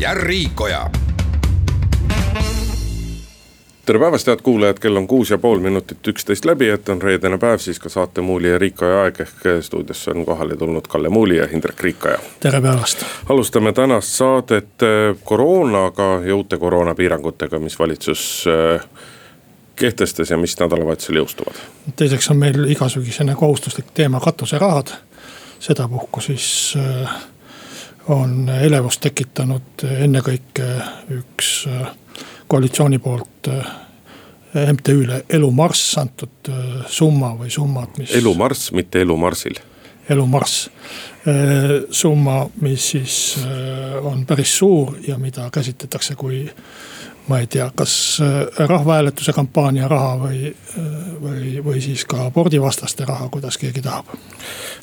ja Riikoja. tere päevast, head kuulajad, kell on kuus ja pool minutit üksteist läbi, et on reedene päev, siis ka saate Muuli ja Riikoja aeg ehk stuudiosse on kohale tulnud Kalle Muuli ja Indrek Riikoja. tere päevast. alustame tänast saadet eh, koroonaga ja uute koroonapiirangutega, mis valitsus äh, kehtestas ja mis nädalavahetusel jõustuvad? teiseks on meil igasugusene kohustuslik teema katuserahad. sedapuhku siis äh, on elevust tekitanud ennekõike üks äh, koalitsiooni poolt äh, MTÜ-le Elu Marss antud summa või summad, mis. elu Marss, mitte Elu Marsil. elu Marss, summa, mis siis on päris suur ja mida käsitletakse kui ma ei tea, kas äh, rahvahääletuse kampaania raha või, äh, või, või siis ka abordivastaste raha, kuidas keegi tahab.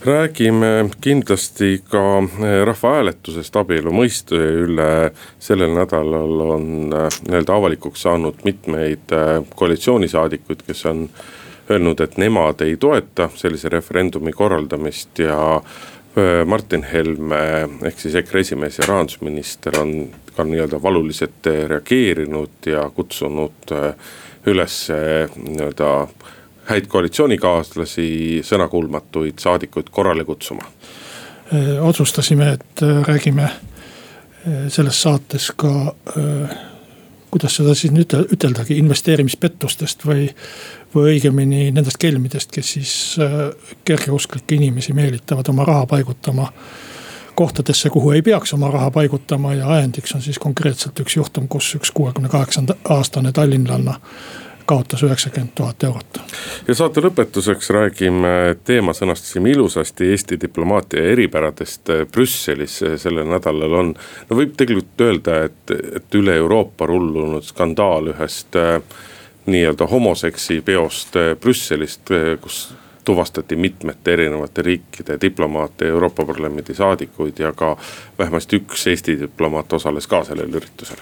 räägime kindlasti ka äh, rahvahääletusest abielu mõiste üle. sellel nädalal on nii-öelda avalikuks saanud mitmeid koalitsioonisaadikuid, kes on öelnud, et nemad ei toeta sellise referendumi korraldamist ja Martin Helme ehk siis EKRE esimees ja rahandusminister on ka nii-öelda valuliselt reageerinud ja kutsunud üles nii-öelda häid koalitsioonikaaslasi, sõnakuulmatuid saadikuid korrale kutsuma. otsustasime, et räägime selles saates ka kuidas seda siis nüüd üteldagi, investeerimispettustest või, või õigemini nendest kelmidest, kes siis äh, kergeusklikke inimesi meelitavad oma raha paigutama kohtadesse, kuhu ei peaks oma raha paigutama ja ajendiks on siis konkreetselt üks juhtum, kus üks kuuekümne kaheksanda aastane tallinlanna kaotas üheksakümmend tuhat eurot. ja saate lõpetuseks räägime, teema sõnastasime ilusasti Eesti diplomaatia eripäradest Brüsselis sellel nädalal on. no võib tegelikult öelda, et, et üle Euroopa rullunud skandaal ühest äh, nii-öelda homoseksi peost Brüsselist, kus tuvastati mitmete erinevate riikide diplomaate, Euroopa Parlamendi saadikuid ja ka vähemasti üks Eesti diplomaat osales ka sellel üritusel.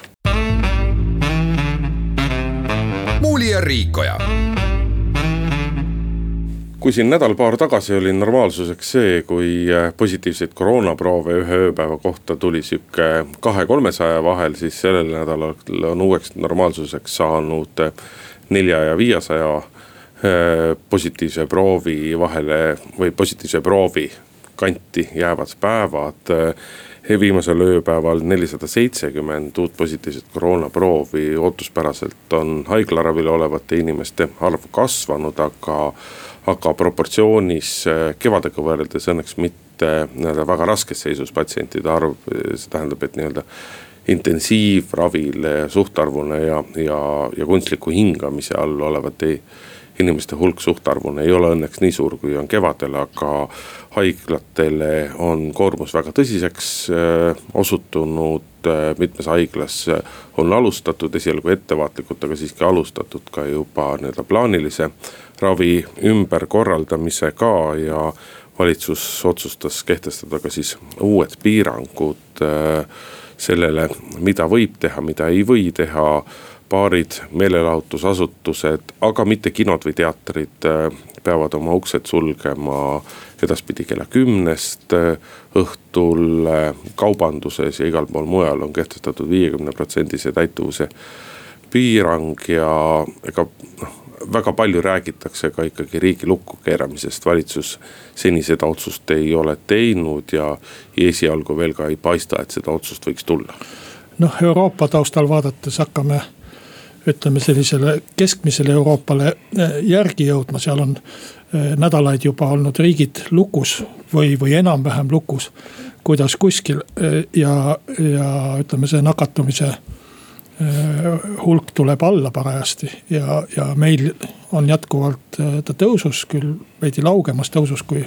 Muuli ja Riikoja. Kui siin nädal-paar tagasi oli normaalsuseks see, kui äh, positiivseid koroonaproove ühe ööpäeva kohta tuli sihuke kahe-kolmesaja vahel, siis sellel nädalal on uueks normaalsuseks saanud äh, nelja ja viiesaja positiivse proovi vahele või positiivse proovi kanti jäävad päevad viimasel ööpäeval nelisada seitsekümmend uut positiivset koroonaproovi, ootuspäraselt on haiglaravil olevate inimeste arv kasvanud, aga. aga proportsioonis eh, kevadega võrreldes õnneks mitte nii-öelda väga raskes seisus patsientide arv, see tähendab, et nii-öelda intensiivravil suhtarvuna ja, ja, ja kunstliku hingamise all olevate inimeste hulk suhtarvuna ei ole õnneks nii suur, kui on kevadel, aga haiglatele on koormus väga tõsiseks äh, osutunud. Äh, mitmes haiglas äh, on alustatud esialgu ettevaatlikult, aga siiski alustatud ka juba nii-öelda plaanilise ravi ümberkorraldamisega ja valitsus otsustas kehtestada ka siis uued piirangud sellele, mida võib teha, mida ei või teha baarid, meelelahutusasutused, aga mitte kinod või teatrid äh, peavad oma uksed sulgema edaspidi kella kümnest äh, õhtul. Äh, kaubanduses ja igal pool mujal on kehtestatud viiekümne protsendise täituvuse piirang ja ega noh väga palju räägitakse ka ikkagi riigi lukku keeramisest, valitsus seni seda otsust ei ole teinud ja esialgu veel ka ei paista, et seda otsust võiks tulla. noh, Euroopa taustal vaadates hakkame ütleme sellisele keskmisele Euroopale eh, järgi jõudma, seal on eh, nädalaid juba olnud riigid lukus või, või enam-vähem lukus. kuidas kuskil eh, ja, ja ütleme, see nakatumise hulk tuleb alla parajasti ja, ja meil on jätkuvalt ta tõusus, küll veidi laugemas tõusus kui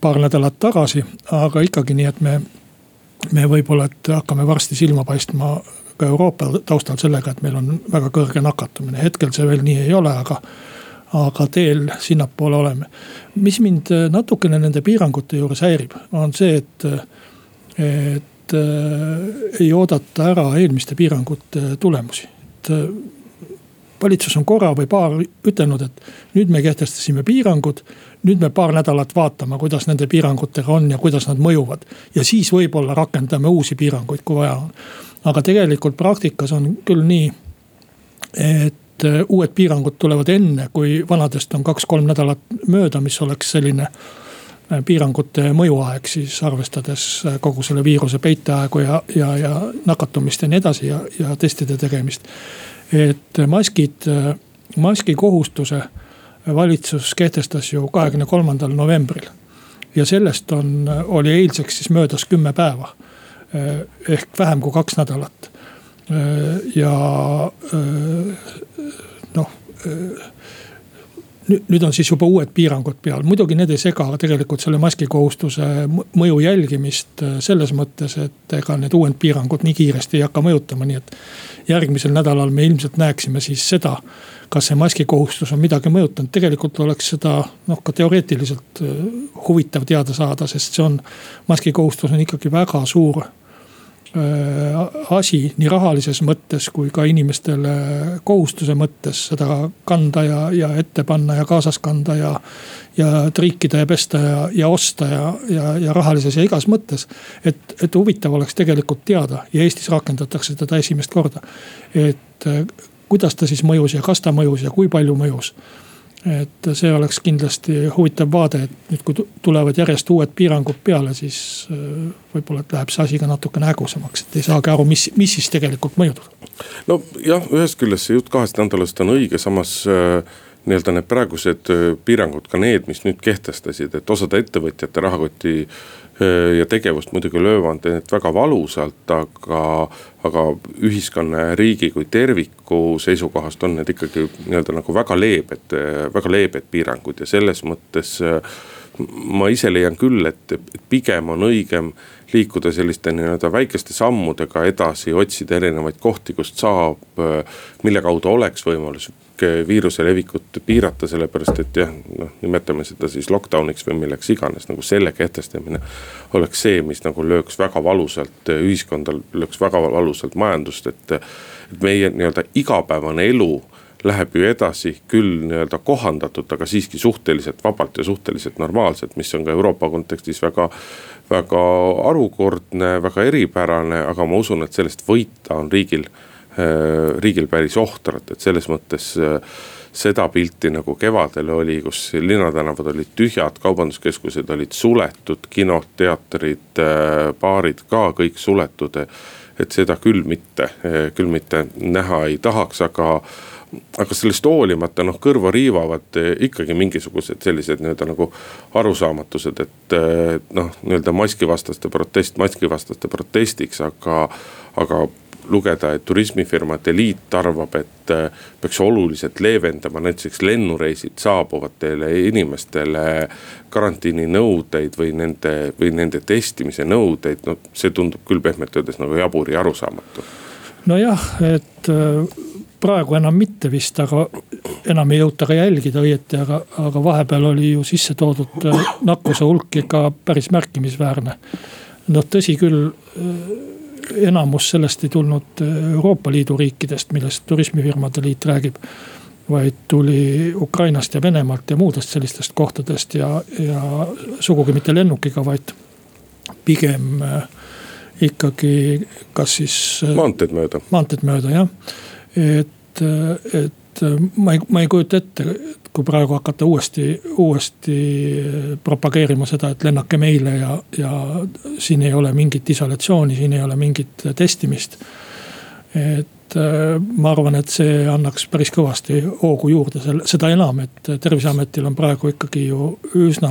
paar nädalat tagasi, aga ikkagi nii, et me me võib-olla, et hakkame varsti silma paistma ka Euroopa taustal sellega, et meil on väga kõrge nakatumine, hetkel see veel nii ei ole, aga aga teel sinnapoole oleme. mis mind natukene nende piirangute juures häirib, on see, et, et äh, ei oodata ära eelmiste piirangute tulemusi. et äh, valitsus on korra või paar ütelnud, et nüüd me kehtestasime piirangud. nüüd me paar nädalat vaatame, kuidas nende piirangutega on ja kuidas nad mõjuvad. ja siis võib-olla rakendame uusi piiranguid, kui vaja on. Aga tegelikult praktikas on küll nii, et Äh, uued piirangud tulevad enne, kui vanadest on kaks-kolm nädalat mööda, mis oleks selline äh, piirangute mõjuaeg siis arvestades äh, kogu selle viiruse peiteaegu ja, ja, ja nakatumist ja nii edasi ja, ja testide tegemist. et maskid, maski kohustuse valitsus kehtestas ju kahekümne kolmandal novembril. ja sellest on, oli eilseks siis möödas kümme päeva. Ehk vähem kui kaks nädalat ja noh nüüd on siis juba uued piirangud peal, muidugi need ei sega tegelikult selle maskikohustuse mõju jälgimist selles mõttes, et ega need uued piirangud nii kiiresti ei hakka mõjutama, nii et. järgmisel nädalal me ilmselt näeksime siis seda, kas see maskikohustus on midagi mõjutanud, tegelikult oleks seda noh, ka teoreetiliselt huvitav teada saada, sest see on. maskikohustus on ikkagi väga suur Äh, asi nii rahalises mõttes kui ka inimestele kohustuse mõttes seda kanda ja, ja ette panna ja kaasas kanda ja. ja triikida ja pesta ja, ja osta ja, ja, ja rahalises ja igas mõttes. et, et huvitav oleks tegelikult teada ja Eestis rakendatakse teda esimest korda. et äh, kuidas ta siis mõjus ja kas ta mõjus ja kui palju mõjus et see oleks kindlasti huvitav vaade, et nüüd, kui tulevad järjest uued piirangud peale, siis äh, võib-olla, et läheb see asi ka natukene hägusamaks, et ei saagi aru, mis, mis siis tegelikult mõjub. nojah, ühest küljest see jutt kahest nädalast on õige, samas äh, nii-öelda need praegused äh, piirangud, ka need, mis nüüd kehtestasid, et osade ettevõtjate rahakoti ja tegevust muidugi löövad need väga valusalt, aga, aga ühiskonna ja riigi kui terviku seisukohast on need ikkagi nii-öelda nagu väga leebed, väga leebed piirangud ja selles mõttes ma ise leian küll, et pigem on õigem liikuda selliste nii-öelda väikeste sammudega edasi, otsida erinevaid kohti, kust saab, mille kaudu oleks võimalus viiruse levikut piirata, sellepärast et jah, noh nimetame seda siis lockdown'iks või milleks iganes, nagu selle kehtestamine. oleks see, mis nagu lööks väga valusalt ühiskonda, lööks väga valusalt majandust, et, et meie nii-öelda igapäevane elu läheb ju edasi küll nii-öelda kohandatud, aga siiski suhteliselt vabalt ja suhteliselt normaalselt, mis on ka Euroopa kontekstis väga. väga harukordne, väga eripärane, aga ma usun, et sellest võita on riigil, riigil päris ohtralt, et selles mõttes äh, seda pilti nagu kevadel oli, kus linnatänavad olid tühjad, kaubanduskeskused olid suletud, kinod, teatrid, äh, baarid ka kõik suletud. et seda küll mitte, küll mitte näha ei tahaks, aga aga sellest hoolimata noh, kõrva riivavad ikkagi mingisugused sellised nii-öelda nagu arusaamatused, et noh, nii-öelda maskivastaste protest maskivastaste protestiks, aga, aga lugeda, et turismifirmade liit arvab, et eh, peaks oluliselt leevendama näiteks lennureisid saabuvatele inimestele karantiininõudeid või nende, või nende testimise nõudeid, no see tundub küll pehmelt öeldes nagu jabur ja arusaamatu. nojah, et praegu enam mitte vist, aga enam ei jõuta ka jälgida õieti, aga, aga vahepeal oli ju sisse toodud äh, nakkuse hulk ikka päris märkimisväärne. noh, tõsi küll, äh, enamus sellest ei tulnud äh, Euroopa Liidu riikidest, millest turismifirmade liit räägib. vaid tuli Ukrainast ja Venemaalt ja muudest sellistest kohtadest ja, ja sugugi mitte lennukiga, vaid pigem ikkagi, kas siis. maanteed mööda. maanteed mööda jah et, et ma ei, ma ei kujuta ette, kui praegu hakata uuesti, uuesti propageerima seda, et lennake meile ja, ja siin ei ole mingit isolatsiooni, siin ei ole mingit testimist. et ma arvan, et see annaks päris kõvasti hoogu juurde, seda enam, et terviseametil on praegu ikkagi ju üsna,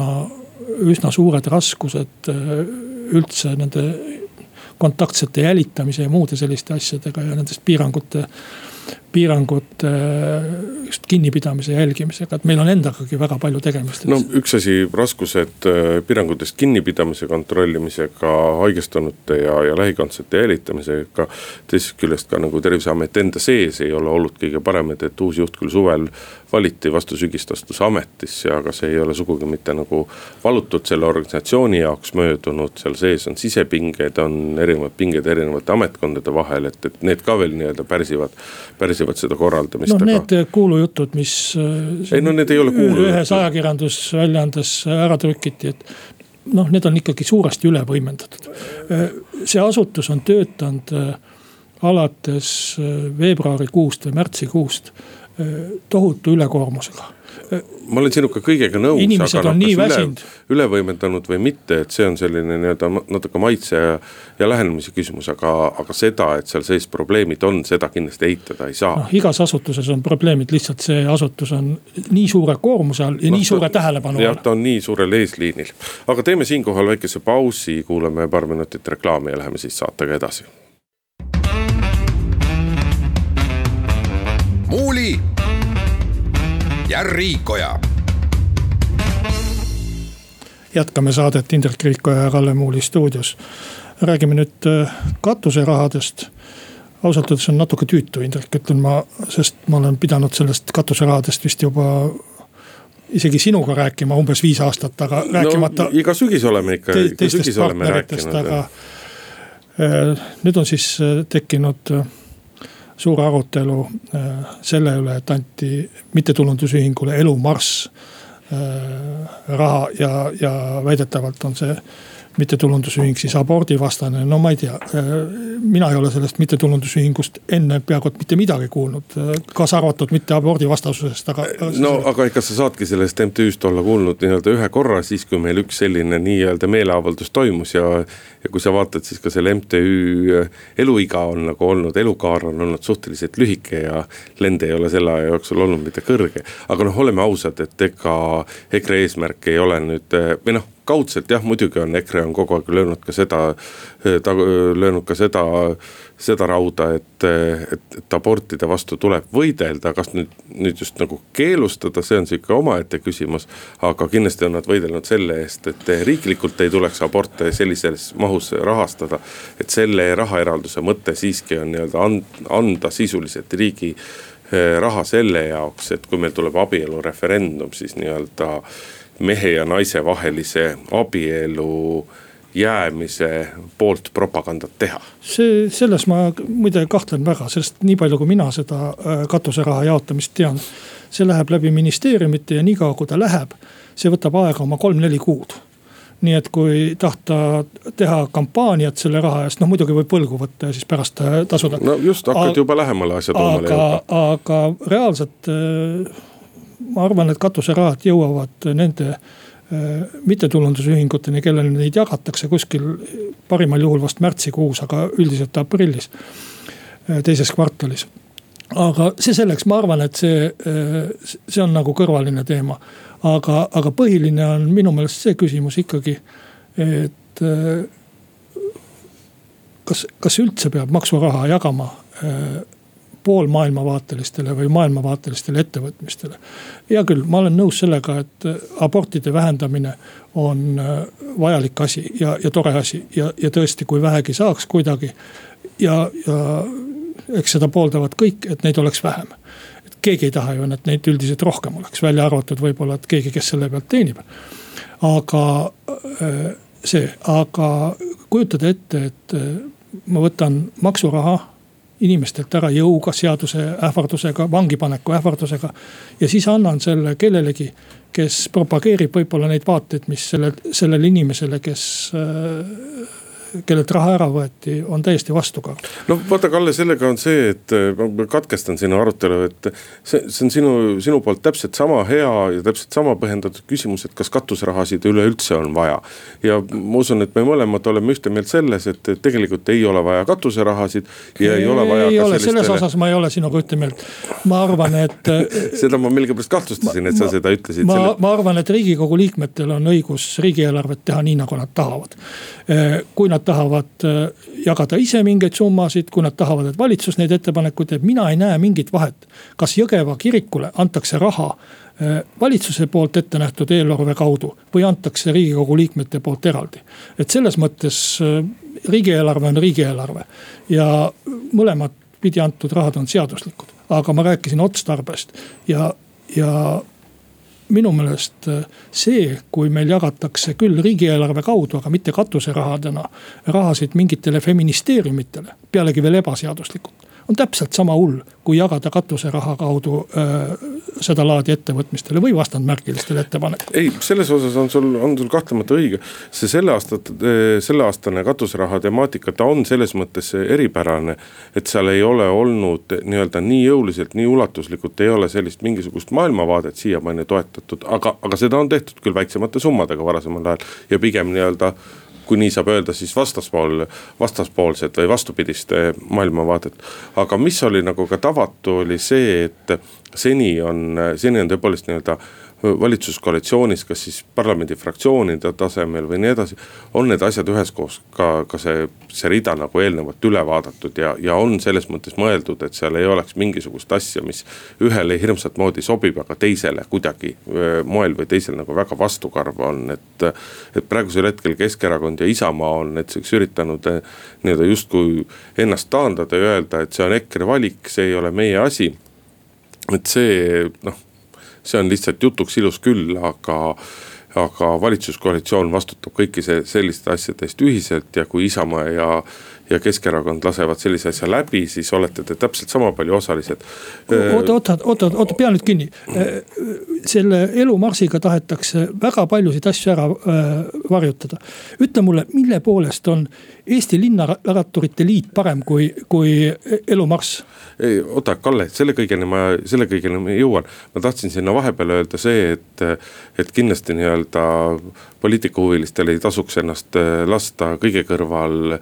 üsna suured raskused üldse nende kontaktsete jälitamise ja muude selliste asjadega ja nendest piirangute piirangute just kinnipidamise jälgimisega, et meil on endagagi väga palju tegemist. no üks asi, raskused piirangutest kinnipidamise kontrollimisega, haigestunute ja, ja lähikondsete jälitamisega. teisest küljest ka nagu terviseamet enda sees ei ole olnud kõige paremad, et uus juht küll suvel valiti vastu sügist astus ametisse, aga see ei ole sugugi mitte nagu valutult selle organisatsiooni jaoks möödunud, seal sees on sisepinged, on erinevad pinged erinevate ametkondade vahel, et, et need ka veel nii-öelda pärsivad, pärsivad seda korraldamist. noh, need aga... kuulujutud, mis. ei no need ei ole kuulujutud. ühes ajakirjandusväljaandes ära trükiti, et noh, need on ikkagi suuresti üle võimendatud. see asutus on töötanud alates veebruarikuust või märtsikuust tohutu ülekoormusega ma olen sinuga kõigega nõus. inimesed on nii väsinud. üle võimendanud või mitte, et see on selline nii-öelda natuke maitse ja, ja lähenemise küsimus, aga, aga seda, et seal sees probleemid on, seda kindlasti eitada ei saa. noh, igas asutuses on probleemid, lihtsalt see asutus on nii suure koormuse all ja no, nii suure tähelepanu all. jah, ta on nii suurel eesliinil, aga teeme siinkohal väikese pausi, kuulame paar minutit reklaami ja läheme siis saatega edasi. Riikoja. jätkame saadet Indrek Riikoja ja Kalle Muuli stuudios. räägime nüüd äh, katuserahadest. ausalt öeldes on natuke tüütu, Indrek, ütlen ma, sest ma olen pidanud sellest katuserahadest vist juba isegi sinuga rääkima umbes viis aastat, aga no, rääkimata. iga sügis oleme ikka te,, oleme rääkinud. aga äh, nüüd on siis äh, tekkinud suur arutelu äh, selle üle, et anti mittetulundusühingule Elu Marss äh, raha ja, ja väidetavalt on see mittetulundusühing siis abordivastane, no ma ei tea. Äh, mina ei ole sellest mittetulundusühingust enne peaaegu et mitte midagi kuulnud, äh, kaasa arvatud mitte abordivastasusest, aga. no aga ikka sa saadki sellest MTÜ-st olla kuulnud nii-öelda ühe korra, siis kui meil üks selline nii-öelda meeleavaldus toimus ja. ja kui sa vaatad, siis ka selle MTÜ äh, eluiga on nagu olnud, elukaar on olnud suhteliselt lühike ja lend ei ole selle aja jooksul olnud mitte kõrge. aga noh, oleme ausad, et ega EKRE eesmärk ei ole nüüd või noh kaudselt jah, muidugi on EKRE on kogu aeg löönud ka seda, ta löönud ka seda, seda rauda, et, et, et abortide vastu tuleb võidelda, kas nüüd, nüüd just nagu keelustada, see on sihuke omaette küsimus. aga kindlasti on nad võidelnud selle eest, et riiklikult ei tuleks aborte sellises mahus rahastada. et selle rahaeralduse mõte siiski on nii-öelda anda sisuliselt riigi eh, raha selle jaoks, et kui meil tuleb abielureferendum, siis nii-öelda mehe ja naise vahelise abielu jäämise poolt propagandat teha? see, selles ma muide kahtlen väga, sest nii palju, kui mina seda äh, katuseraha jaotamist tean. see läheb läbi ministeeriumite ja niikaua kui ta läheb, see võtab aega oma kolm-neli kuud nii et kui tahta teha kampaaniat selle raha eest, noh muidugi võib võlgu võtta ja siis pärast äh, tasuda. no just, hakkad juba lähemale asjatuumale jõudma. aga reaalselt äh, ma arvan, et katuserahad jõuavad nende äh, mittetulundusühinguteni, kellele neid jagatakse kuskil parimal juhul vast märtsikuus, aga üldiselt aprillis, äh, teises kvartalis. aga see selleks, ma arvan, et see, äh, see on nagu kõrvaline teema. aga, aga põhiline on minu meelest see küsimus ikkagi, et kas, kas üldse peab maksuraha jagama poolmaailmavaatelistele või maailmavaatelistele ettevõtmistele. hea küll, ma olen nõus sellega, et äh, abortide vähendamine on äh, vajalik asi ja, ja tore asi ja, ja tõesti, kui vähegi saaks kuidagi. ja, ja eks seda pooldavad kõik, et neid oleks vähem. et keegi ei taha ju, et neid üldiselt rohkem oleks, välja arvatud võib-olla, et keegi, kes selle pealt teenib. aga äh, see, aga kujutada ette, et ma võtan maksuraha inimestelt ära jõuga, seaduse ähvardusega, vangipaneku ähvardusega. ja siis annan selle kellelegi, kes propageerib võib-olla neid vaateid, mis sellel, sellele inimesele, kes äh, kellelt raha ära võeti, on täiesti vastukaal. no vaata, Kalle, sellega on see, et ma katkestan sinu arutelu, et see, see on sinu, sinu poolt täpselt sama hea ja täpselt sama põhjendatud küsimus, et kas katuserahasid üleüldse on vaja. ja ma usun, et me mõlemad oleme ühte meelt selles, et tegelikult ei ole vaja katuserahasid ja ei, ei ole vaja. ei ole, selles osas ma ei ole sinuga ühte meelt. ma arvan, et seda ma millegipärast kahtlustasin, et ma, sa seda ütlesid. ma selle..., ma arvan, et riigikogu liikmetel on õigus riigieelarvet teha nii, nagu nad tahavad. kui nad nad tahavad äh, jagada ise mingeid summasid, kui nad tahavad, et valitsus neid ettepanekuid teeb, mina ei näe mingit vahet. kas Jõgeva kirikule antakse raha äh, valitsuse poolt ette nähtud eelarve kaudu või antakse riigikogu liikmete poolt eraldi. et selles mõttes riigieelarve on riigieelarve ja mõlemat pidi antud rahad on seaduslikud. aga ma rääkisin otstarbest ja, ja minu meelest äh, see, kui meil jagatakse küll riigieelarve kaudu, aga mitte katuserahadena, rahasid mingitele feministeeriumitele, pealegi veel ebaseaduslikult on täpselt sama hull, kui jagada katuseraha kaudu äh, sedalaadi ettevõtmistele või vastandmärgilistele ettepanekutele. ei, selles osas on sul, on sul kahtlemata õige. see selle aasta, selleaastane katuseraha temaatika, ta on selles mõttes eripärane. et seal ei ole olnud nii-öelda nii jõuliselt, nii ulatuslikult ei ole sellist mingisugust maailmavaadet siiamaani toetatud, aga, aga seda on tehtud küll väiksemate summadega varasemal ajal ja pigem nii-öelda kui nii saab öelda, siis vastaspool, vastaspoolset või vastupidist maailmavaadet. aga mis oli nagu ka tavatu, oli see, et seni on, seni on tõepoolest nii-öelda valitsuskoalitsioonis, kas siis parlamendifraktsioonide tasemel või nii edasi. on need asjad üheskoos ka, ka see, see rida nagu eelnevalt üle vaadatud ja, ja on selles mõttes mõeldud, et seal ei oleks mingisugust asja, mis ühele hirmsat moodi sobib, aga teisele kuidagi moel või teisel nagu väga vastukarv on, et. et praegusel hetkel Keskerakond ja Isamaa on näiteks üritanud nii-öelda justkui ennast taandada ja öelda, et see on EKRE valik, see ei ole meie asi et see noh, see on lihtsalt jutuks ilus küll, aga aga valitsuskoalitsioon vastutab kõiki see, selliste asjade eest ühiselt ja kui Isamaa ja, ja Keskerakond lasevad sellise asja läbi, siis olete te täpselt sama palju osalised. oota, oota, oota, oota, pea nüüd kinni. selle elumarsiga tahetakse väga paljusid asju ära äh, varjutada. ütle mulle, mille poolest on Eesti Linnaratturite Liit parem kui, kui elumarss? oota, Kalle, selle kõigeni ma, selle kõigeni ma jõuan. ma tahtsin sinna vahepeale öelda see, et, et kindlasti nii-öelda poliitikahuvilistel ei tasuks ennast lasta kõige kõrval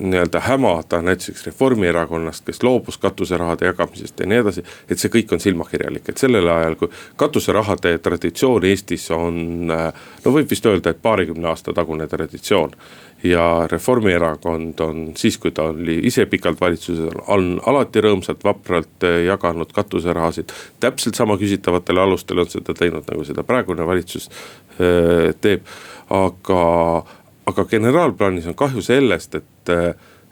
nii-öelda hämada näiteks Reformierakonnast, kes loobus katuserahade jagamisest ja nii edasi. et see kõik on silmakirjalik, et sellel ajal, kui katuserahade traditsioon Eestis on, no võib vist öelda, et paarikümne aasta tagune traditsioon. ja Reformierakond on siis, kui ta oli ise pikalt valitsuses, on alati rõõmsalt, vapralt jaganud katuserahasid. täpselt sama küsitavatel alustel on seda teinud, nagu seda praegune valitsus teeb, aga aga generaalplaanis on kahju sellest, et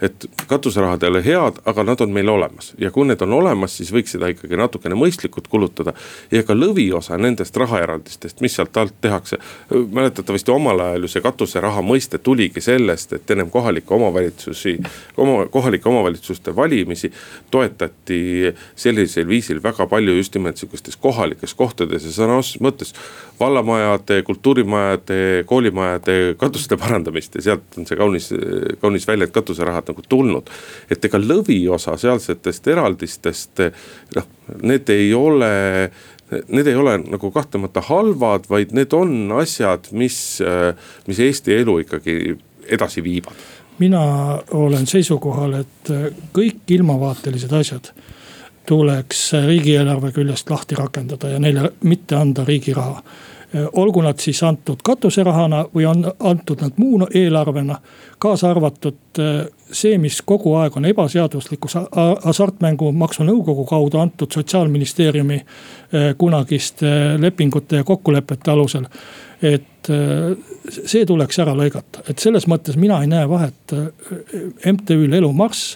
et katuserahad ei ole head, aga nad on meil olemas ja kui need on olemas, siis võiks seda ikkagi natukene mõistlikult kulutada. ja ka lõviosa nendest rahaeraldistest, mis sealt alt tehakse, mäletatavasti omal ajal ju see katuseraha mõiste tuligi sellest, et ennem kohalikke omavalitsusi, oma kohalike omavalitsuste valimisi toetati sellisel viisil väga palju just nimelt sihukestes kohalikes kohtades ja sõna otseses mõttes vallamajade, kultuurimajade, koolimajade katuste parandamist ja sealt on see kaunis, kaunis väljend katuserahad nagu tulnud. et ega lõviosa sealsetest eraldistest noh, need ei ole need ei ole nagu kahtlemata halvad, vaid need on asjad, mis, mis Eesti elu ikkagi edasi viivad. mina olen seisukohal, et kõik ilmavaatelised asjad tuleks riigieelarve küljest lahti rakendada ja neile mitte anda riigi raha. Olgu nad siis antud katuserahana või on antud nad muu eelarvena, kaasa arvatud eh, see, mis kogu aeg on ebaseaduslikus hasartmängumaksu nõukogu kaudu antud sotsiaalministeeriumi eh, kunagiste lepingute ja kokkulepete alusel. Et see tuleks ära lõigata, et selles mõttes mina ei näe vahet MTÜ-l Elu Marss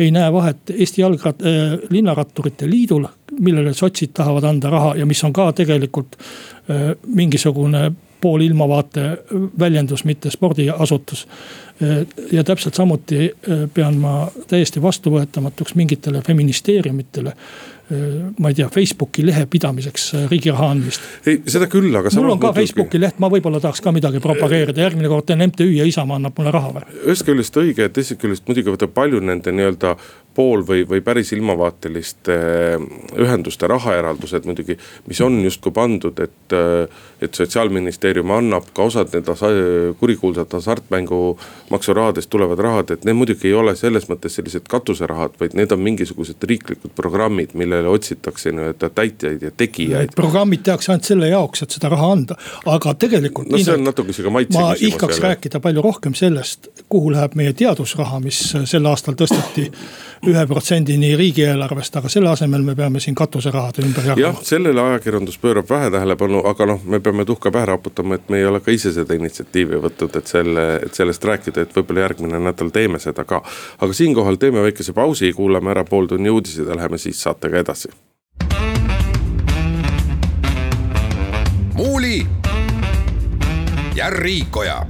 ei näe vahet Eesti Jalgrat- äh,, Linnaratturite Liidul, millele sotsid tahavad anda raha ja mis on ka tegelikult äh, mingisugune pool ilmavaate väljendus, mitte spordiasutus. Äh, ja täpselt samuti äh, pean ma täiesti vastuvõetamatuks mingitele feministeeriumitele ma ei tea, Facebooki lehe pidamiseks äh, riigi raha andmist. ei, seda küll, aga. mul on ka Facebooki leht, ma võib-olla tahaks ka midagi propageerida, järgmine kord teen MTÜ ja Isamaa annab mulle raha või? ühest küljest õige, teisest küljest muidugi võtab palju nende nii-öelda pool või, või päris ilmavaateliste äh, ühenduste rahaeraldused muidugi, mis on justkui pandud, et. Äh, et sotsiaalministeerium annab ka osad need kurikuulsad hasartmängumaksu rahadest tulevad rahad, et need muidugi ei ole selles mõttes sellised katuserahad, vaid need on mingisugused riiklikud programmid, mille millele otsitakse nii-öelda täitjaid ja tegijaid. programmid tehakse ainult selle jaoks, et seda raha anda, aga tegelikult. no see on natuke sihuke maitse küsimus. ma ihkaks jälle. rääkida palju rohkem sellest, kuhu läheb meie teadusraha, mis sel aastal tõsteti ühe protsendini riigieelarvest, aga selle asemel me peame siin katuserahade ümber jagama. jah, sellele ajakirjandus pöörab vähe tähelepanu, aga noh, me peame tuhka pähe raputama, et me ei ole ka ise seda initsiatiivi võtnud, et selle, et sellest rääkida, et võib-olla järgmine nädal teeme seda ka. aga siinkohal teeme väikese pausi, kuulame ära pooltunni uudised ja läheme siis saatega edasi. Muuli ja Riikoja.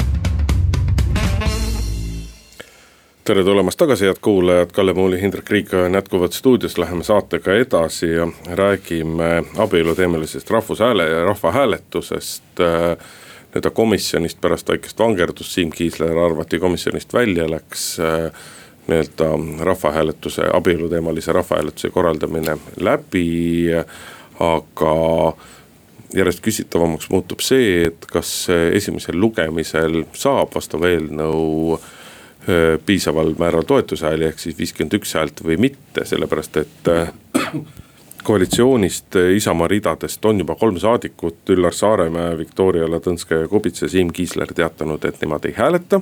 Tere tulemast tagasi, head kuulajad, Kalle Muuli, Hindrek Riik on jätkuvalt stuudios, läheme saatega edasi ja räägime abieluteemalisest rahvushääle ja rahvahääletusest. Äh, nii-öelda komisjonist pärast väikest vangerdust, Siim Kiisler arvati komisjonist välja, läks. Äh, nii-öelda rahvahääletuse, abieluteemalise rahvahääletuse korraldamine läbi, aga järjest küsitavamaks muutub see, et kas esimesel lugemisel saab vastav eelnõu piisaval määral toetushääli, ehk siis viiskümmend üks häält või mitte, sellepärast et koalitsioonist Isamaa ridadest on juba kolm saadikut, Üllar Saaremäe, Viktoria Ladõnskaja-Kubits ja Siim Kiisler teatanud, et nemad ei hääleta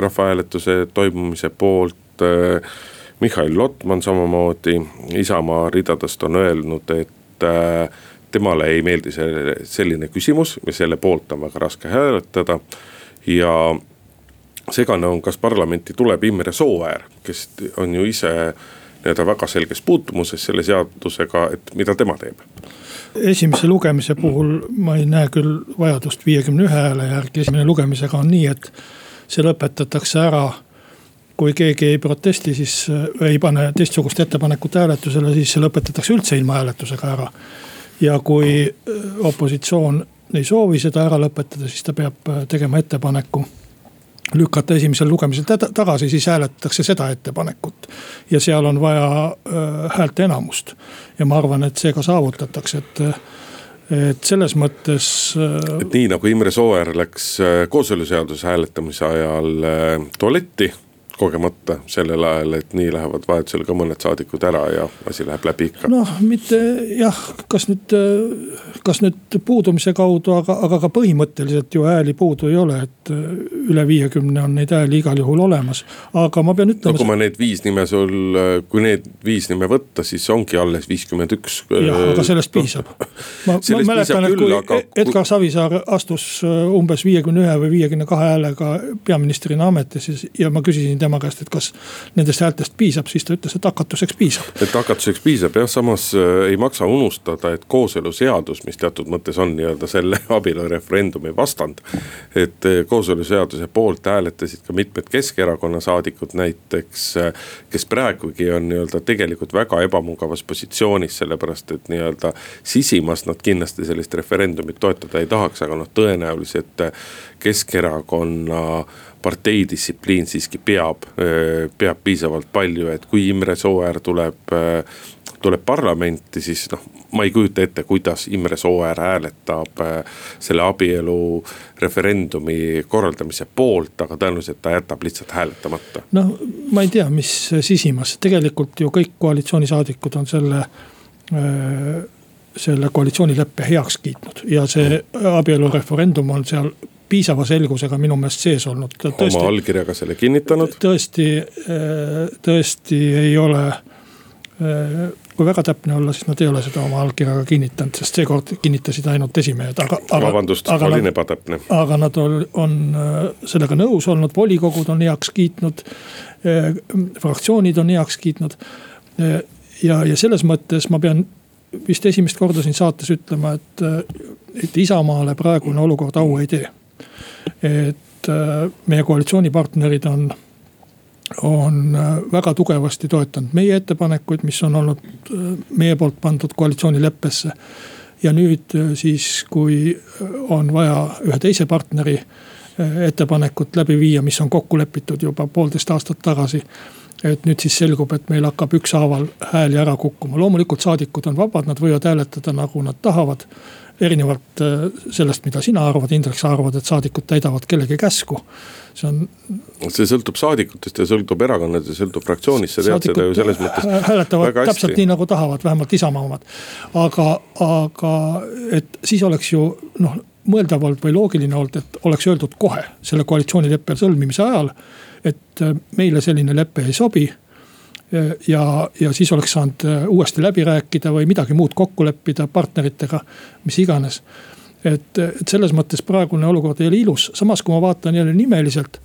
rahvahääletuse toimumise poolt. Mihhail Lotman samamoodi Isamaa ridadest on öelnud, et temale ei meeldi see selline küsimus ja selle poolt on väga raske hääletada ja segane on, kas parlamenti tuleb Imre Sooäär, kes on ju ise nii-öelda väga selges puutumuses selle seadusega, et mida tema teeb? esimese lugemise puhul ma ei näe küll vajadust viiekümne ühe hääle järgi, esimene lugemisega on nii, et see lõpetatakse ära. kui keegi ei protesti, siis ei pane teistsugust ettepanekut hääletusele, siis see lõpetatakse üldse ilma hääletusega ära. ja kui opositsioon ei soovi seda ära lõpetada, siis ta peab tegema ettepaneku lükata esimesel lugemisel tagasi, siis hääletatakse seda ettepanekut. ja seal on vaja äh, häälte enamust ja ma arvan, et see ka saavutatakse, et et selles mõttes. Äh, et nii nagu Imre Sooäär läks äh, kooseluseaduse hääletamise ajal tualetti kogemata sellel ajal, et nii lähevad vahetusel ka mõned saadikud ära ja asi läheb läbi ikka. noh, mitte jah, kas nüüd, kas nüüd puudumise kaudu, aga, aga ka põhimõtteliselt ju hääli puudu ei ole, et üle viiekümne on neid hääli igal juhul olemas. aga ma pean ütlema. no kui ma need viis nime sul, kui need viis nime võtta, siis ongi alles viiskümmend üks. jah, aga sellest piisab. ma, ma mäletan, et kui aga... Edgar Savisaar astus umbes viiekümne ühe või viiekümne kahe häälega peaministrina ametisse ja ma küsisin tema käest, et kas nendest häältest piisab, siis ta ütles, et hakatuseks piisab. et hakatuseks piisab jah, samas äh, ei maksa unustada, et kooseluseadus, mis teatud mõttes on nii-öelda selle abielureferendumi vastand. et äh, kooseluseaduse poolt hääletasid ka mitmed Keskerakonna saadikud näiteks, äh, kes praegugi on nii-öelda tegelikult väga ebamugavas positsioonis, sellepärast et nii-öelda sisimas nad kindlasti sellist referendumit toetada ei tahaks, aga noh, tõenäoliselt Keskerakonna parteidistsipliin siiski peab, peab piisavalt palju, et kui Imre Sooäär tuleb, tuleb parlamenti, siis noh, ma ei kujuta ette, kuidas Imre Sooäär hääletab selle abielu referendumi korraldamise poolt, aga tõenäoliselt ta jätab lihtsalt hääletamata. noh, ma ei tea, mis sisimas, tegelikult ju kõik koalitsioonisaadikud on selle selle koalitsioonileppe heaks kiitnud ja see abielureferendum on seal piisava selgusega minu meelest sees olnud. oma allkirjaga selle kinnitanud? tõesti, äh, tõesti ei ole äh, kui väga täpne olla, siis nad ei ole seda oma allkirjaga kinnitanud, sest seekord kinnitasid ainult esimehed, aga, aga. vabandust, olin ebatäpne. aga nad on, on äh, sellega nõus olnud, volikogud on heaks kiitnud. fraktsioonid on heaks kiitnud. ja, ja selles mõttes ma pean vist esimest korda siin saates ütlema, et, et Isamaale praegune olukord au ei tee et äh, meie koalitsioonipartnerid on, on äh, väga tugevasti toetanud meie ettepanekuid, mis on olnud äh, meie poolt pandud koalitsioonileppesse. ja nüüd siis, kui on vaja ühe teise partneri ettepanekut läbi viia, mis on kokku lepitud juba poolteist aastat tagasi et nüüd siis selgub, et meil hakkab ükshaaval hääli ära kukkuma, loomulikult saadikud on vabad, nad võivad hääletada nagu nad tahavad. Erinevalt äh, sellest, mida sina arvad, Indrek, sa arvad, et saadikud täidavad kellegi käsku. see on. see sõltub saadikutest ja sõltub erakonnast ja sõltub fraktsioonist, sa tead seda ju selles mõttes. hääletavad täpselt nii nagu tahavad, vähemalt Isamaa omad. aga, aga et siis oleks ju noh mõeldavalt või loogiline olnud, et oleks öeldud kohe selle koalitsioonileppe sõlmimise ajal, et äh, meile selline lepe ei sobi ja, ja siis oleks saanud äh, uuesti läbi rääkida või midagi muud kokku leppida partneritega, mis iganes. et, et selles mõttes praegune olukord ei ole ilus, samas kui ma vaatan jälle nimeliselt,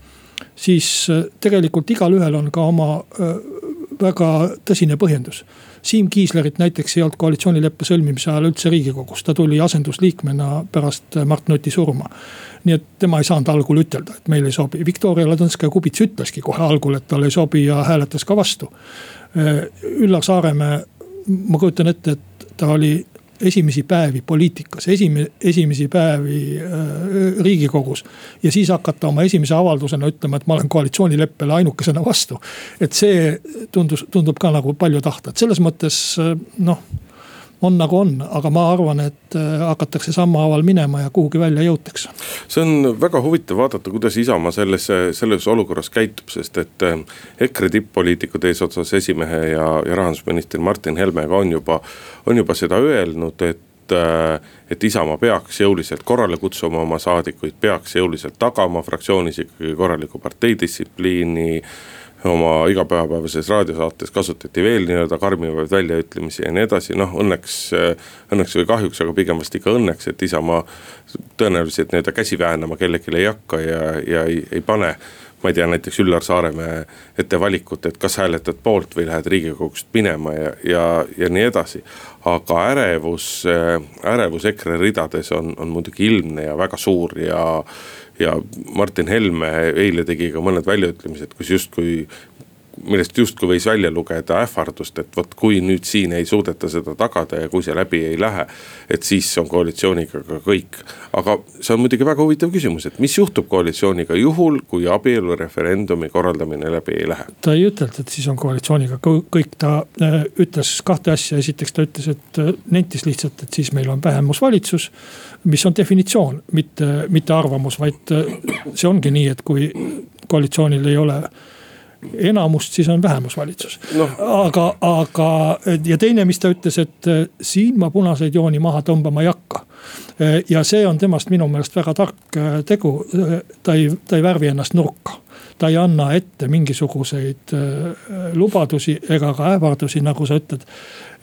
siis äh, tegelikult igalühel on ka oma äh, väga tõsine põhjendus Siim Kiislerit näiteks ei olnud koalitsioonileppe sõlmimise ajal üldse riigikogus, ta tuli asendusliikmena pärast Mart Nuti surma. nii et tema ei saanud algul ütelda, et meile ei sobi, Viktoria Ladõnskaja-Kubits ütleski kohe algul, et talle ei sobi ja hääletas ka vastu. Üllar Saaremäe, ma kujutan ette, et ta oli esimesi päevi poliitikas, esime-, esimesi päevi äh, riigikogus. ja siis hakata oma esimese avaldusena ütlema, et ma olen koalitsioonileppele ainukesena vastu. et see tundus, tundub ka nagu palju tahta, et selles mõttes äh, noh on nagu on, aga ma arvan, et äh, hakatakse sammhaaval minema ja kuhugi välja jõutakse. see on väga huvitav vaadata, kuidas Isamaa selles, selles olukorras käitub, sest et äh, EKRE tipp-poliitikud eesotsas esimehe ja, ja rahandusminister Martin Helmega on juba, on juba seda öelnud, et äh, et Isamaa peaks jõuliselt korrale kutsuma oma saadikuid, peaks jõuliselt tagama fraktsioonis ikkagi korraliku parteidistsipliini oma igapäevases raadiosaates kasutati veel nii-öelda karmimaid väljaütlemisi ja nii edasi, noh õnneks, õnneks või kahjuks, aga pigem vast ikka õnneks, et Isamaa tõenäoliselt nii-öelda käsi väänama kellelegi ei hakka ja, ja ei, ei pane ma ei tea, näiteks Üllar Saaremäe ette valikut, et kas hääletad poolt või lähed riigikogust minema ja, ja, ja nii edasi. aga ärevus, ärevus EKRE ridades on, on muidugi ilmne ja väga suur ja ja Martin Helme eile tegi ka mõned väljaütlemised, kus justkui millest justkui võis välja lugeda ähvardust, et vot kui nüüd siin ei suudeta seda tagada ja kui see läbi ei lähe. et siis on koalitsiooniga ka kõik. aga see on muidugi väga huvitav küsimus, et mis juhtub koalitsiooniga juhul, kui abielureferendumi korraldamine läbi ei lähe? ta ei ütelnud, et siis on koalitsiooniga kõik, ta äh, ütles kahte asja, esiteks ta ütles, et äh, nentis lihtsalt, et siis meil on vähemusvalitsus mis on definitsioon, mitte, mitte arvamus, vaid äh, see ongi nii, et kui koalitsioonil ei ole enamust, siis on vähemusvalitsus no.. aga, aga ja teine, mis ta ütles, et äh, siin ma punaseid jooni maha tõmbama ei hakka. Äh, ja see on temast minu meelest väga tark tegu, ta ei, ta ei värvi ennast nurka ta ei anna ette mingisuguseid lubadusi ega ka ähvardusi, nagu sa ütled.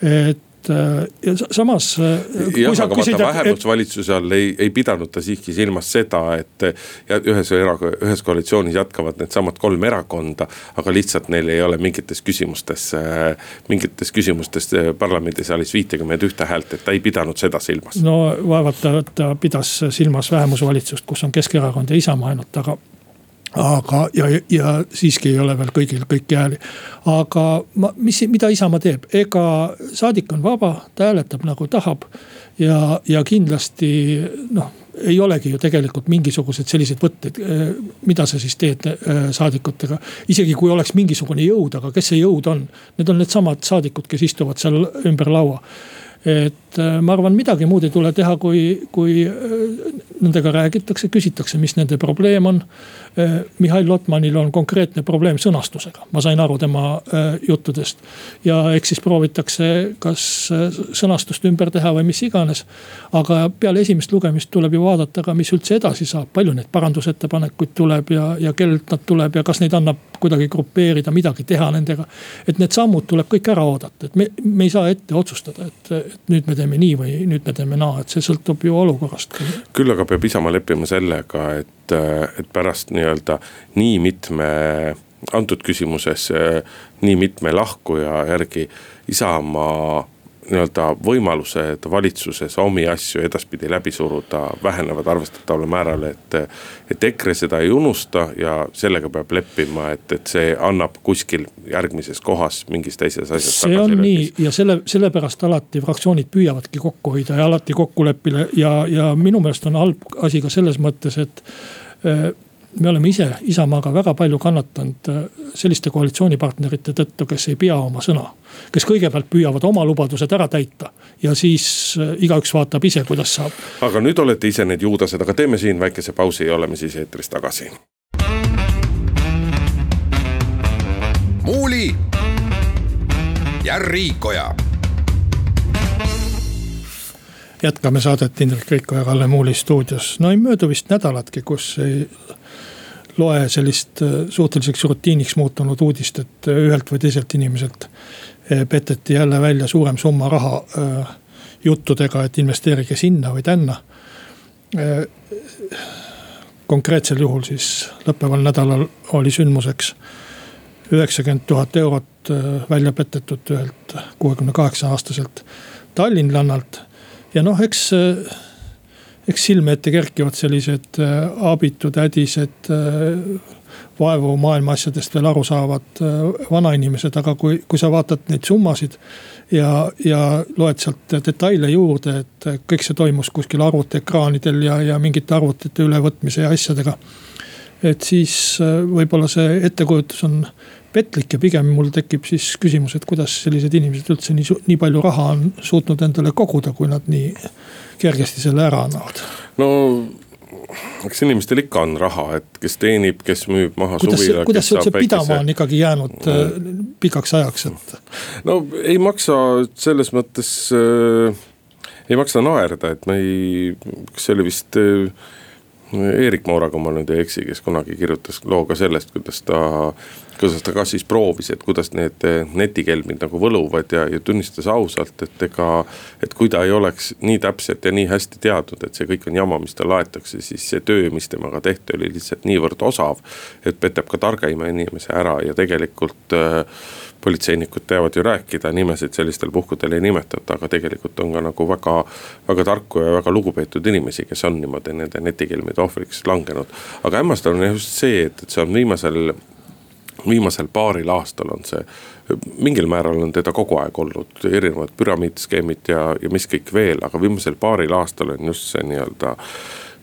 et ja samas. Äh, jah, aga vaata vähemusvalitsuse all ei, ei pidanud ta siiski silmas seda, et ühes era-, ühes koalitsioonis jätkavad needsamad kolm erakonda. aga lihtsalt neil ei ole mingites küsimustes, mingites küsimustes parlamendisaalis viitekümmet ühte häält, et ta ei pidanud seda silmas. no vaevalt ta, ta pidas silmas vähemusvalitsust, kus on Keskerakond ja Isamaa ainult, aga aga, ja, ja siiski ei ole veel kõigil kõiki hääli. aga ma, mis, mida Isamaa teeb, ega saadik on vaba, ta hääletab nagu tahab. ja, ja kindlasti noh, ei olegi ju tegelikult mingisugused sellised võtted, eh, mida sa siis teed eh, saadikutega. isegi kui oleks mingisugune jõud, aga kes see jõud on? Need on needsamad saadikud, kes istuvad seal ümber laua et äh, ma arvan, midagi muud ei tule teha, kui, kui äh, nendega räägitakse, küsitakse, mis nende probleem on. Äh, Mihhail Lotmanil on konkreetne probleem sõnastusega, ma sain aru tema juttudest. ja eks siis proovitakse, kas sõnastust ümber teha või mis iganes. aga peale esimest lugemist tuleb ju vaadata ka, mis üldse edasi saab, palju neid parandusettepanekuid tuleb ja, ja kellelt nad tuleb ja kas neid annab kuidagi grupeerida, midagi teha nendega. et need sammud tuleb kõik ära oodata, et me, me ei saa ette otsustada, et et nüüd me teeme nii või nüüd me teeme naa, et see sõltub ju olukorrast. küll aga peab Isamaa leppima sellega, et, et pärast nii-öelda nii mitme, antud küsimuses nii mitme lahkuja järgi Isamaa nii-öelda võimalused valitsuses omi asju edaspidi läbi suruda vähenevad arvestataval määral, et. et EKRE seda ei unusta ja sellega peab leppima, et, et see annab kuskil järgmises kohas mingis teises asjas. see on nii ja selle, sellepärast alati fraktsioonid püüavadki kokku hoida ja alati kokkuleppele ja, ja minu meelest on halb asi ka selles mõttes, et me oleme ise Isamaaga väga palju kannatanud äh, selliste koalitsioonipartnerite tõttu, kes ei pea oma sõna. kes kõigepealt püüavad oma lubadused ära täita ja siis äh, igaüks vaatab ise, kuidas saab. aga nüüd olete ise need juudased, aga teeme siin väikese pausi ja oleme siis eetris tagasi. muuli ja Riikoja jätkame saadet Indrek Riiko ja Kalle Muuli stuudios. no ei möödu vist nädalatki, kus ei loe sellist äh, suhteliseks rutiiniks muutunud uudist, et äh, ühelt või teiselt inimeselt äh, peteti jälle välja suurem summa raha juttudega, et investeerige sinna või tänna. konkreetsel juhul siis lõppeval nädalal oli sündmuseks üheksakümmend tuhat eurot välja petetud ühelt kuuekümne kaheksa aastaselt tallinlannalt ja noh, eks, eks silme ette kerkivad sellised äh, abitud, hädised, äh, vaevu maailma asjadest veel aru saavad vanainimesed, aga kui, kui sa vaatad neid summasid. ja, ja loed sealt detaile juurde, et kõik see toimus kuskil arvutiekraanidel ja, ja mingite arvutite ülevõtmise ja asjadega. et siis võib-olla see ettekujutus on petlik ja pigem mul tekib siis küsimus, et kuidas sellised inimesed üldse nii, nii palju raha on suutnud endale koguda, kui nad nii kergesti selle ära annavad. no eks inimestel ikka on raha, et kes teenib, kes müüb maha kuidas, suvila. kuidas see üldse pidama on ikkagi jäänud mm. pikaks ajaks, et? no ei maksa selles mõttes äh,, ei maksa naerda, et me ei, kas see oli vist äh, Eerik Mooraga ma nüüd ei eksi, kes kunagi kirjutas loo ka sellest, kuidas ta kuidas ta ka siis proovis, et kuidas need eh, netikelmid nagu võluvad ja, ja tunnistas ausalt, et ega. et kui ta ei oleks nii täpselt ja nii hästi teadnud, et see kõik on jama, mis talle aetakse, siis see töö, mis temaga tehti, oli lihtsalt niivõrd osav. et petab ka targema inimese ära ja tegelikult äh, politseinikud teavad ju rääkida, nimesid sellistel puhkudel ei nimetata, aga tegelikult on ka nagu väga, väga tarku ja väga lugupeetud inimesi, kes on niimoodi nende netikelmide ohvriks langenud. aga hämmastav on just see, et, et see on viimasel viimasel paaril aastal on see, mingil määral on teda kogu aeg olnud, erinevad püramiidskeemid ja, ja mis kõik veel, aga viimasel paaril aastal on just see nii-öelda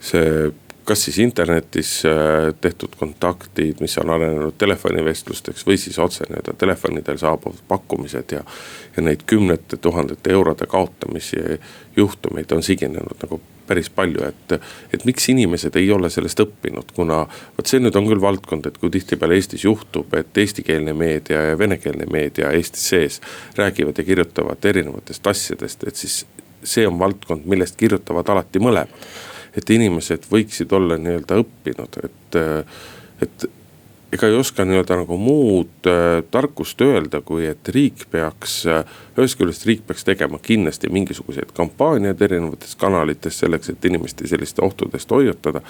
see kas siis internetis äh, tehtud kontaktid, mis on arenenud telefonivestlusteks või siis otse nii-öelda telefonidel saabuvad pakkumised ja. ja neid kümnete tuhandete eurode kaotamisi juhtumeid on siginenud nagu päris palju, et, et miks inimesed ei ole sellest õppinud, kuna vot see nüüd on küll valdkond, et kui tihtipeale Eestis juhtub, et eestikeelne meedia ja venekeelne meedia Eestis sees räägivad ja kirjutavad erinevatest asjadest, et siis see on valdkond, millest kirjutavad alati mõlemad. Et inimesed võiksid olla nii-öelda õppinud, et, et ega ei oska nii-öelda nagu muud äh, tarkust öelda, kui et riik peaks äh,. ühest küljest riik peaks tegema kindlasti mingisuguseid kampaaniaid erinevates kanalites selleks, et inimesi selliste ohtudest hoiatada.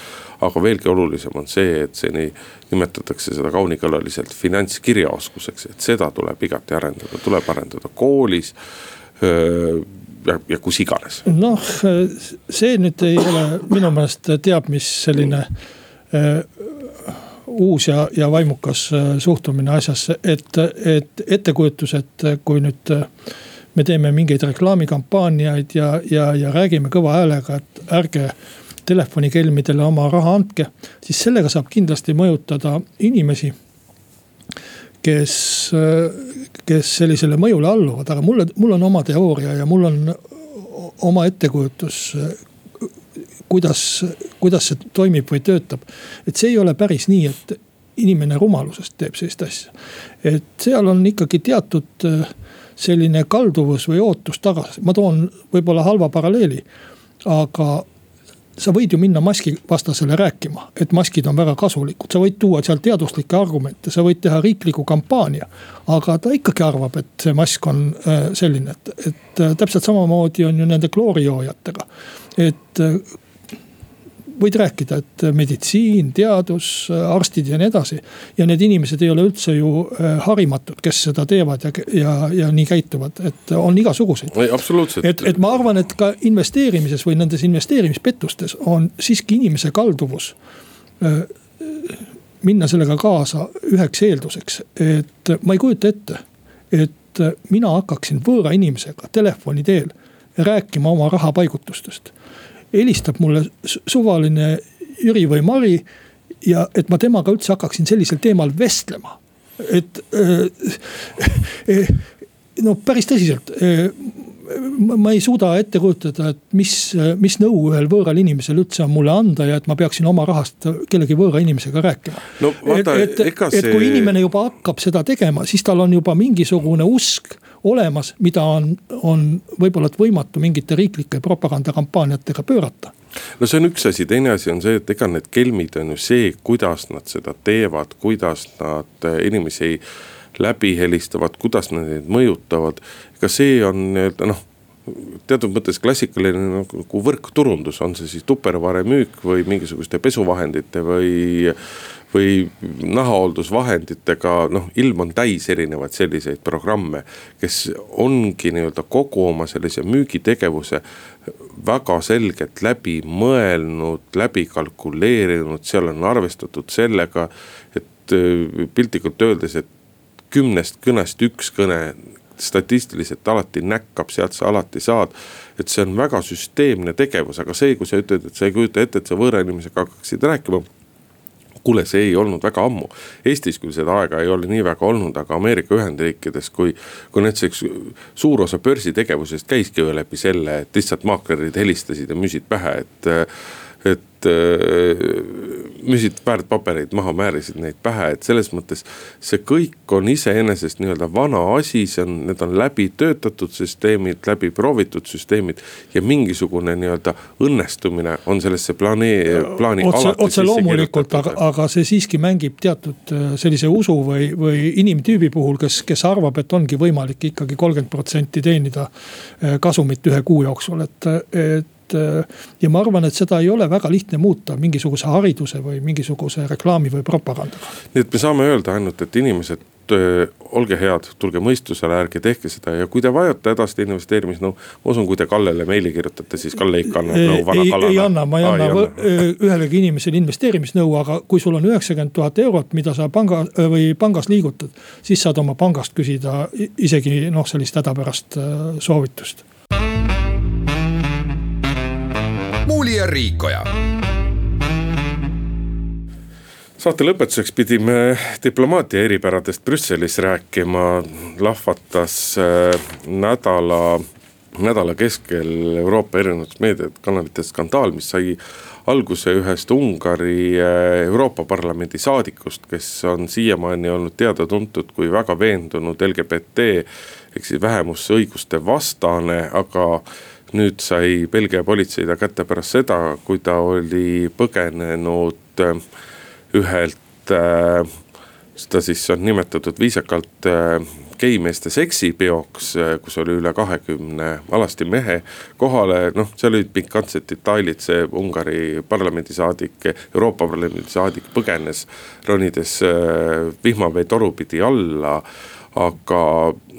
aga veelgi olulisem on see, et seni nimetatakse seda kaunikõlaliselt finantskirjaoskuseks, et seda tuleb igati arendada, tuleb arendada koolis äh, ja, ja kus iganes. noh, see nüüd ei ole minu meelest teab, mis selline äh, uus ja, ja vaimukas äh, suhtumine asjasse, et, et ettekujutus, et kui nüüd äh, me teeme mingeid reklaamikampaaniaid ja, ja, ja räägime kõva häälega, et ärge telefonikelmidele oma raha andke, siis sellega saab kindlasti mõjutada inimesi. kes, äh, kes sellisele mõjule alluvad, aga mulle, mul on oma teooria ja mul on oma ettekujutus kuidas, kuidas see toimib või töötab. et see ei ole päris nii, et inimene rumalusest teeb sellist asja. et seal on ikkagi teatud selline kalduvus või ootus tagasi, ma toon võib-olla halva paralleeli. aga sa võid ju minna maskivastasele rääkima, et maskid on väga kasulikud, sa võid tuua seal teaduslikke argumente, sa võid teha riikliku kampaania. aga ta ikkagi arvab, et see mask on äh, selline, et, et äh, täpselt samamoodi on ju nende kloorijoojatega. et võid rääkida, et meditsiin, teadus, arstid ja nii edasi. ja need inimesed ei ole üldse ju äh, harimatud, kes seda teevad ja, ja, ja nii käituvad, et on igasuguseid. et, et ma arvan, et ka investeerimises või nendes investeerimispettustes on siiski inimese kalduvus äh, minna sellega kaasa üheks eelduseks, et ma ei kujuta ette, et mina hakkaksin võõra inimesega telefoni teel rääkima oma rahapaigutustest helistab mulle suvaline Jüri või Mari ja et ma temaga üldse hakkaksin sellisel teemal vestlema. et no päris tõsiselt ma ei suuda ette kujutada, et mis, mis nõu ühel võõral inimesel üldse on mulle anda ja et ma peaksin oma rahast kellegi võõra inimesega rääkima no,. et, et, see... et kui inimene juba hakkab seda tegema, siis tal on juba mingisugune usk olemas, mida on, on võib-olla võimatu mingite riiklike propagandakampaaniatega pöörata no see on üks asi, teine asi on see, et ega need kelmid on ju see, kuidas nad seda teevad, kuidas nad inimesi läbi helistavad, kuidas nad neid mõjutavad ega see on nii-öelda noh teatud mõttes klassikaline nagu võrkturundus, on see siis tupperware müük või mingisuguste pesuvahendite või. Või nahahooldusvahenditega, noh ilm on täis erinevaid selliseid programme, kes ongi nii-öelda kogu oma sellise müügitegevuse väga selgelt läbi mõelnud, läbi kalkuleerinud, seal on arvestatud sellega, et piltlikult öeldes, et kümnest kõnest üks kõne statistiliselt alati näkkab, sealt sa alati saad. et see on väga süsteemne tegevus, aga see, kui sa ütled, et sa ei kujuta ette, et sa võõra inimesega hakkaksid rääkima kuule, see ei olnud väga ammu. Eestis küll seda aega ei ole nii väga olnud, aga Ameerika Ühendriikides, kui, kui näiteks suur osa börsitegevusest käiski ju läbi selle, et lihtsalt maaklerid helistasid ja müüsid pähe, et et äh, müüsid väärtpabereid maha, määrisid neid pähe, et selles mõttes. see kõik on iseenesest nii-öelda vana asi, see on, need on läbi töötatud süsteemid, läbi proovitud süsteemid. ja mingisugune nii-öelda õnnestumine on sellesse planee-, plaani otse, otse loomulikult, aga, aga see siiski mängib teatud äh, sellise usu või, või inimtüübi puhul, kes, kes arvab, et ongi võimalik ikkagi kolmkümmend protsenti teenida äh, kasumit ühe kuu jooksul, et, et et äh, ja ma arvan, et seda ei ole väga lihtne muuta mingisuguse hariduse või mingisuguse reklaami või propagandaga. nii et me saame öelda ainult, et inimesed äh, olge head, tulge mõistusele, ärge tehke seda ja kui te vajate hädasti investeerimisnõu no,. ma usun, kui te Kallele meili kirjutate, siis Kalle ikka annab nõu vana Kallale. ei anna, ma ei anna ühelegi inimesele investeerimisnõu, aga kui sul on üheksakümmend tuhat eurot, mida sa panga või pangas liigutad. siis saad oma pangast küsida isegi noh, sellist hädapärast soovitust Muuli ja Riikoja. Saate lõpetuseks pidime diplomaatia eripäradest Brüsselis rääkima, lahvatas äh, nädala, nädala keskel Euroopa erinevates meediakanalites skandaal, mis sai alguse ühest Ungari äh, Euroopa Parlamendi saadikust, kes on siiamaani olnud teada-tuntud kui väga veendunud LGBT ehk siis vähemusõiguste vastane, aga nüüd sai Belgia politsei ta kätte pärast seda, kui ta oli põgenenud äh, ühelt, äh, seda siis on nimetatud viisakalt äh, geimeeste seksipeoks, kus oli üle kahekümne alasti mehe kohale, noh, seal olid pikantsed detailid, see Ungari parlamendisaadik, Euroopa Parlamendi saadik põgenes, ronides vihmavee torupidi alla aga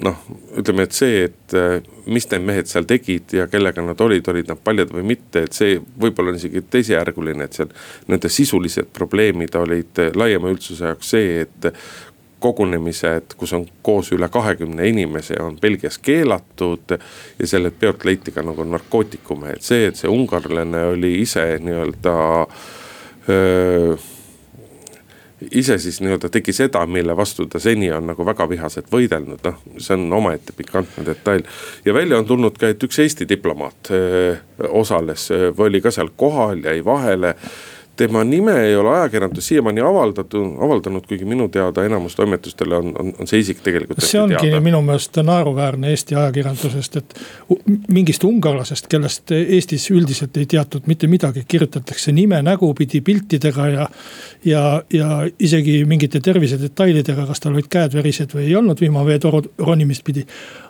noh, ütleme, et see, et äh, mis need mehed seal tegid ja kellega nad olid, olid nad paljad või mitte, et see võib-olla on isegi teisejärguline, et seal. Nende sisulised probleemid olid äh, laiema üldsuse jaoks see, et kogunemised, kus on koos üle kahekümne inimese, on Belgias keelatud. ja sellelt peolt leiti ka nagu narkootikume, et see, et see ungarlane oli ise nii-öelda ise siis nii-öelda tegi seda, mille vastu ta seni on nagu väga vihaselt võidelnud, noh, see on omaette pikantne detail. ja välja on tulnud ka, et üks Eesti diplomaat öö, osales, oli ka seal kohal, jäi vahele tema nime ei ole ajakirjandus siiamaani avaldatud, avaldanud, kuigi minu teada enamus toimetustele on, on, on see isik tegelikult. see ongi teada. minu meelest naeruväärne Eesti ajakirjandusest, et mingist ungarlasest, kellest Eestis üldiselt ei teatud mitte midagi, kirjutatakse nime nägupidi piltidega ja. ja, ja isegi mingite tervisedetailidega, kas tal olid käed verised või ei olnud vihmaveetoru ronimist pidi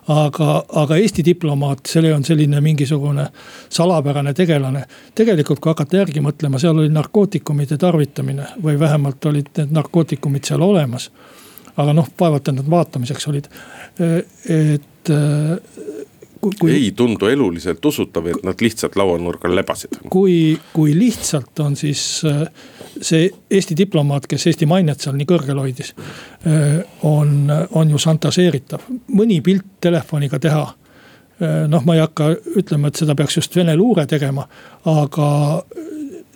aga, aga Eesti diplomaat, see on selline mingisugune salapärane tegelane. tegelikult, kui hakata järgi mõtlema, seal oli narkootikumide tarvitamine või vähemalt olid need narkootikumid seal olemas. aga noh, vaevalt et nad vaatamiseks olid, et kui. ei tundu eluliselt usutav, et nad lihtsalt lauanurgal lebasid. kui, kui lihtsalt on siis äh, see Eesti diplomaat, kes Eesti mainet seal nii kõrgel hoidis. Äh, on, on ju šantažeeritav, mõni pilt telefoniga teha. Äh, noh, ma ei hakka ütlema, et seda peaks just Vene luure tegema, aga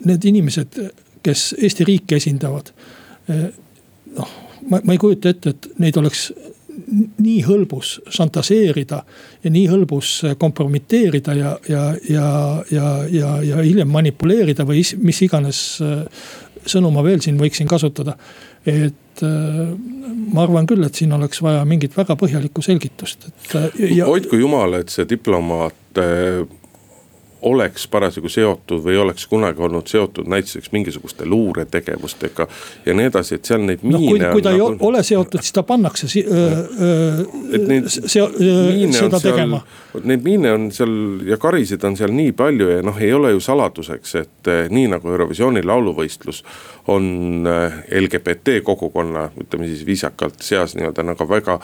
need inimesed kes Eesti riiki esindavad. noh, ma, ma ei kujuta ette, et neid oleks nii hõlbus šantaseerida ja nii hõlbus kompromiteerida ja, ja, ja, ja, ja, ja hiljem manipuleerida või mis iganes sõnu ma veel siin võiksin kasutada. et ma arvan küll, et siin oleks vaja mingit väga põhjalikku selgitust, et. Ja... hoidku jumal, et see diplomaat oleks parasjagu seotud või oleks kunagi olnud seotud näiteks mingisuguste luuretegevustega ja nii edasi, et seal neid miine no,. kui, kui ta nagu... ei ole seotud, siis ta pannakse si neid, see, seda tegema. Neid miine on seal ja karisid on seal nii palju ja noh, ei ole ju saladuseks, et eh, nii nagu Eurovisiooni lauluvõistlus on eh, LGBT kogukonna, ütleme siis viisakalt seas nii-öelda nagu väga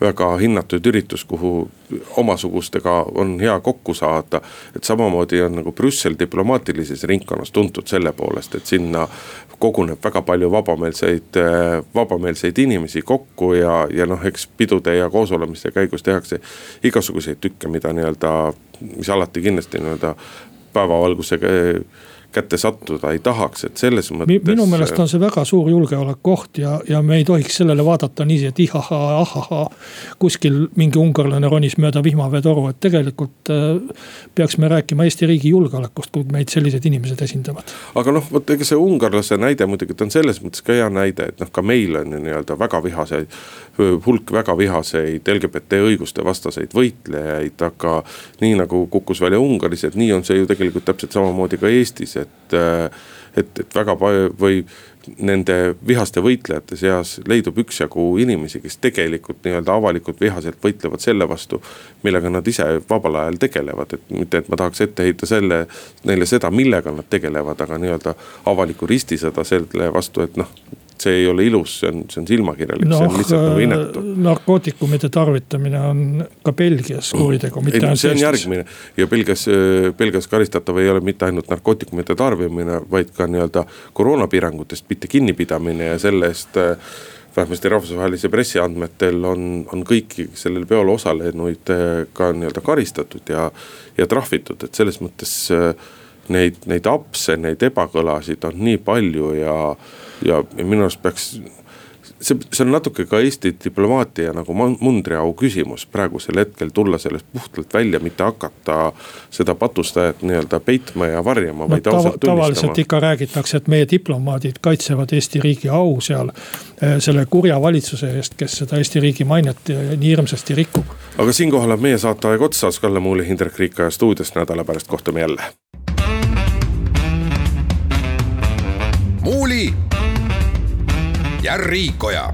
väga hinnatud üritus, kuhu omasugustega on hea kokku saada. et samamoodi on nagu Brüssel diplomaatilises ringkonnas tuntud selle poolest, et sinna koguneb väga palju vabameelseid, vabameelseid inimesi kokku ja, ja noh, eks pidude ja koosolemiste käigus tehakse igasuguseid tükke, mida nii-öelda, mis alati kindlasti nii-öelda päevavalgusega kätte sattuda ei tahaks, et selles mõttes. minu meelest on see väga suur julgeolekuoht ja, ja me ei tohiks sellele vaadata niiviisi, et ihahaa, ahahaa. kuskil mingi ungarlane ronis mööda vihmaveetoru, et tegelikult äh, peaks me rääkima Eesti riigi julgeolekust, kui meid sellised inimesed esindavad. aga noh, vot ega see ungarlase näide muidugi, ta on selles mõttes ka hea näide, et noh, ka meil on ju nii-öelda väga vihaseid. hulk väga vihaseid LGBT õiguste vastaseid võitlejaid, aga nii nagu kukkus välja Ungaris, et nii on see ju tegelikult täpselt samamoodi ka Eestis et, et, et väga palju või nende vihaste võitlejate seas leidub üksjagu inimesi, kes tegelikult nii-öelda avalikult vihaselt võitlevad selle vastu. millega nad ise vabal ajal tegelevad, et mitte, et ma tahaks ette heita selle, neile seda, millega nad tegelevad, aga nii-öelda avalikku ristisõda selle vastu, et noh see ei ole ilus, see on, see on silmakirjalik no,, see on lihtsalt nagu inetu. Äh, narkootikumide tarvitamine on ka Belgias kuritegu, mitte ainult Eestis. see on järgmine ja Belgias, äh, Belgias karistatav ei ole mitte ainult narkootikumide tarbimine, vaid ka nii-öelda koroonapiirangutest mitte kinnipidamine ja selle eest äh, vähemasti rahvusvahelise pressi andmetel on, on kõiki sellel peol osalenuid ka nii-öelda karistatud ja, ja trahvitud, et selles mõttes neid, neid apse, neid ebakõlasid on nii palju ja ja, minu arust peaks see, see on natuke ka Eesti diplomaatia nagu mundriau küsimus praegusel hetkel tulla sellest puhtalt välja, mitte hakata seda patustajat nii-öelda peitma ja varjama no,, vaid ausalt tunnistama. tavaliselt ikka räägitakse, et meie diplomaadid kaitsevad Eesti riigi au seal eh, selle kurja valitsuse eest, kes seda Eesti riigi mainet nii hirmsasti rikub. aga siinkohal on meie saateaeg otsas, Kalle Muuli, Hindrek Riikoja stuudios, nädala pärast kohtume jälle. muuli ja Riikoja